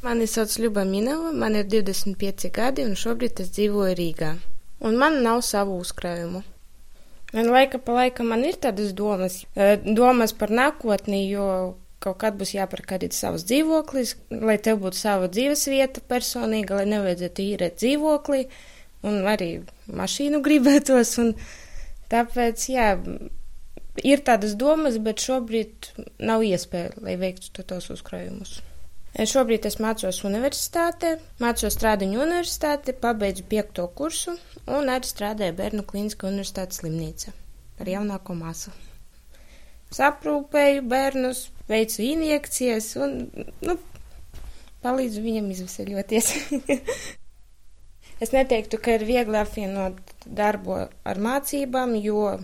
Mani sauc Ļuba Minova, man ir 25 gadi un šobrīd es dzīvoju Rīgā. Un man nav savu uzkrājumu. Un laika pa laikam man ir tādas domas, eh, domas par nākotni, jo kaut kad būs jāpērk arī savs dzīvoklis, lai tev būtu sava dzīves vieta personīga, lai nevajadzētu īrēt dzīvokli, un arī mašīnu gribētos, un tāpēc, jā, ir tādas domas, bet šobrīd nav iespēja, lai veiktu tos uzkrājumus. Šobrīd es mācos universitātē, mācos Strādiņu universitāti, pabeidzu piekto kursu un arī strādāju Bērnu klīniskā universitātes slimnīca ar jaunāko māsu. Saprūpēju bērnus, veicu injekcijas un, nu, palīdzu viņam izveseļoties. es neteiktu, ka ir viegli apvienot darbu ar mācībām, jo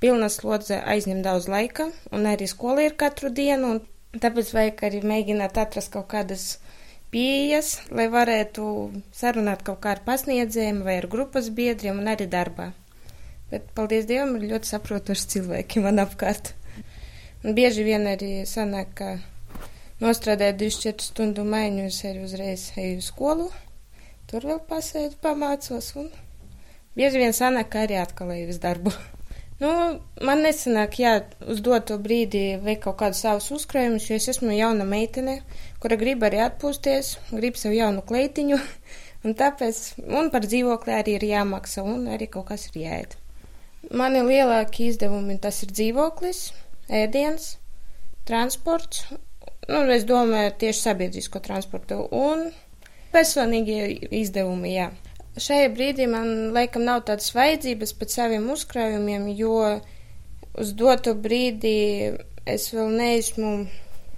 pilna slodze aizņem daudz laika, un arī skola ir katru dienu, un Tāpēc vajag arī mēģināt atrast kaut kādas pieejas, lai varētu sarunāt kaut kā ar pasniedzējiem vai ar grupas biedriem un arī darbā. Bet, paldies Dievam, ir ļoti saprotoši cilvēki man apkārt. Un bieži vien arī sanāk, ka nostrādāju 24 stundu maiņu, es arī uzreiz eju uz skolu, tur vēl pasēdu, pamācos, un bieži vien sanāk, ka arī atkal eju uz darbu. Nu, man nesanāk, jā, uz doto brīdi veikt kaut kādus savus uzkrājumus, jo es esmu jauna meitene, kura grib arī atpūsties, grib sev jaunu kleitiņu, un tāpēc, un par dzīvokli arī ir jāmaksā, un arī kaut kas ir jāiet. Mani lielākie izdevumi tas ir dzīvoklis, ēdiens, transports, nu, es domāju tieši sabiedrisko transportu, un personīgie izdevumi, jā. Šajā brīdī man laikam nav tādas vajadzības pēc saviem uzkrājumiem, jo uz doto brīdi es vēl neesmu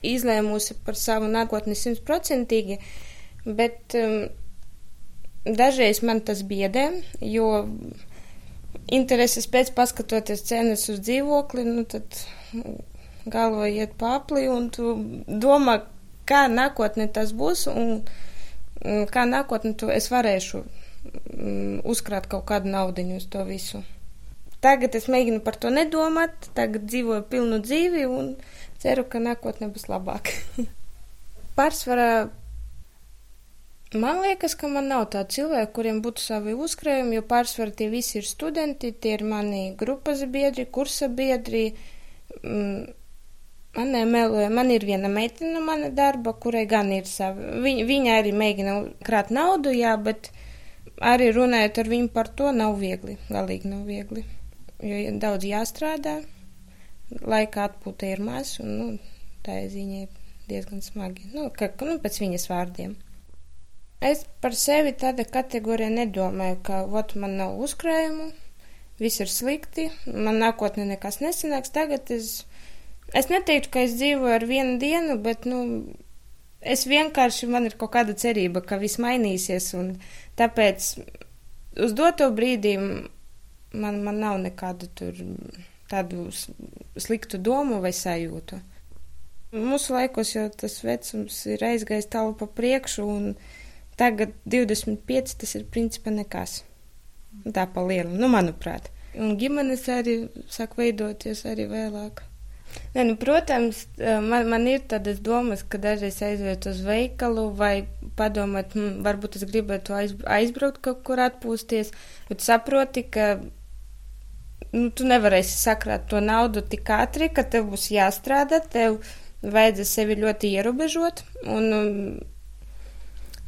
izlēmusi par savu nākotni simtprocentīgi, bet um, dažreiz man tas biedē, jo intereses pēc paskatoties cenas uz dzīvokli, nu tad galva iet pāpli un tu domā, kā nākotnē tas būs un kā nākotnē tu es varēšu uzkrāt kaut kādu naudiņu uz to visu. Tagad es mēģinu par to nedomāt, tagad dzīvoju pilnu dzīvi un ceru, ka nākotnē būs labāk. Pārsvarā man liekas, ka man nav tādu cilvēku, kuriem būtu savi uzkrājumi, jo pārsvarā tie visi ir studenti, tie ir mani grupas biedri, kursa biedri. Mm, Man nemeloja, man ir viena meitene mana darba, kurai gan ir savi. Viņa, viņa arī mēģina krāt naudu, jā, bet arī runājot ar viņu par to nav viegli, galīgi nav viegli, jo daudz jāstrādā, laika atpūta ir maz, un, nu, tā ir ziņa diezgan smagi, nu, ka, nu, pēc viņas vārdiem. Es par sevi tāda kategorija nedomāju, ka, ot, man nav uzkrājumu, viss ir slikti, man nākotnē nekas nesanāks, tagad es, es neteiktu, ka es dzīvoju ar vienu dienu, bet, nu, es vienkārši, man ir kaut kāda cerība, ka viss mainīsies, un tāpēc uz doto brīdī man, man nav nekādu tur tādu sliktu domu vai sajūtu. Mūsu laikos jau tas vecums ir aizgājis tālu pa priekšu, un tagad 25 tas ir principā nekas. Tā pa lielu, nu, manuprāt. Un ģimenes arī sāk veidoties arī vēlāk. Nē, nu, protams, man, man ir tādas domas, ka dažreiz aiziet uz veikalu vai padomāt, hm, varbūt es gribētu aiz, aizbraukt kaut kur atpūsties, bet saproti, ka nu, tu nevarēsi sakrāt to naudu tik ātri, ka tev būs jāstrādā, tev vajadzēs sevi ļoti ierobežot. Un,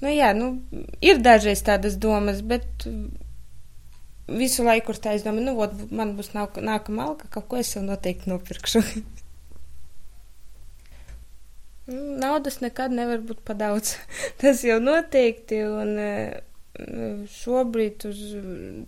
nu, jā, nu, ir dažreiz tādas domas, bet visu laiku ir tā, es domāju, nu, ot, man būs nāk, nākamā alga, kaut ko es sev noteikti nopirkšu. Nu, naudas nekad nevar būt pa daudz. Tas jau noteikti, un e, šobrīd uz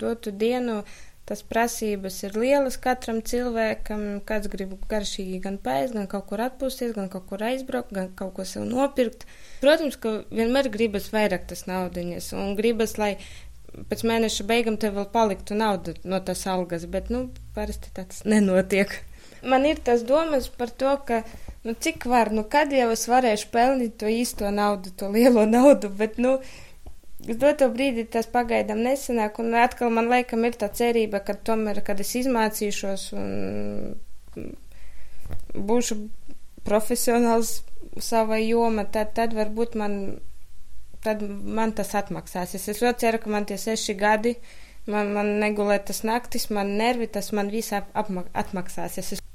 dotu dienu tas prasības ir lielas katram cilvēkam. Kāds grib garšīgi gan pēst, gan kaut kur atpūsties, gan kaut kur aizbraukt, gan kaut ko sev nopirkt. Protams, ka vienmēr gribas vairāk tas naudiņas, un gribas, lai pēc mēneša beigām tev vēl paliktu nauda no tās algas, bet, nu, parasti tāds nenotiek. Man ir tas domas par to, ka nu, cik var, nu, kad jau es varēšu pelnīt to īsto naudu, to lielo naudu, bet, nu, uz doto brīdi tas pagaidām nesanāk, un atkal man laikam ir tā cerība, ka tomēr, kad es izmācīšos un būšu profesionāls savai joma, tad, tad varbūt man, tad man tas atmaksāsies. Es ļoti ceru, ka man tie seši gadi, man, man negulēt tas naktis, man nervi, tas man viss ap, apma, atmaksāsies. Es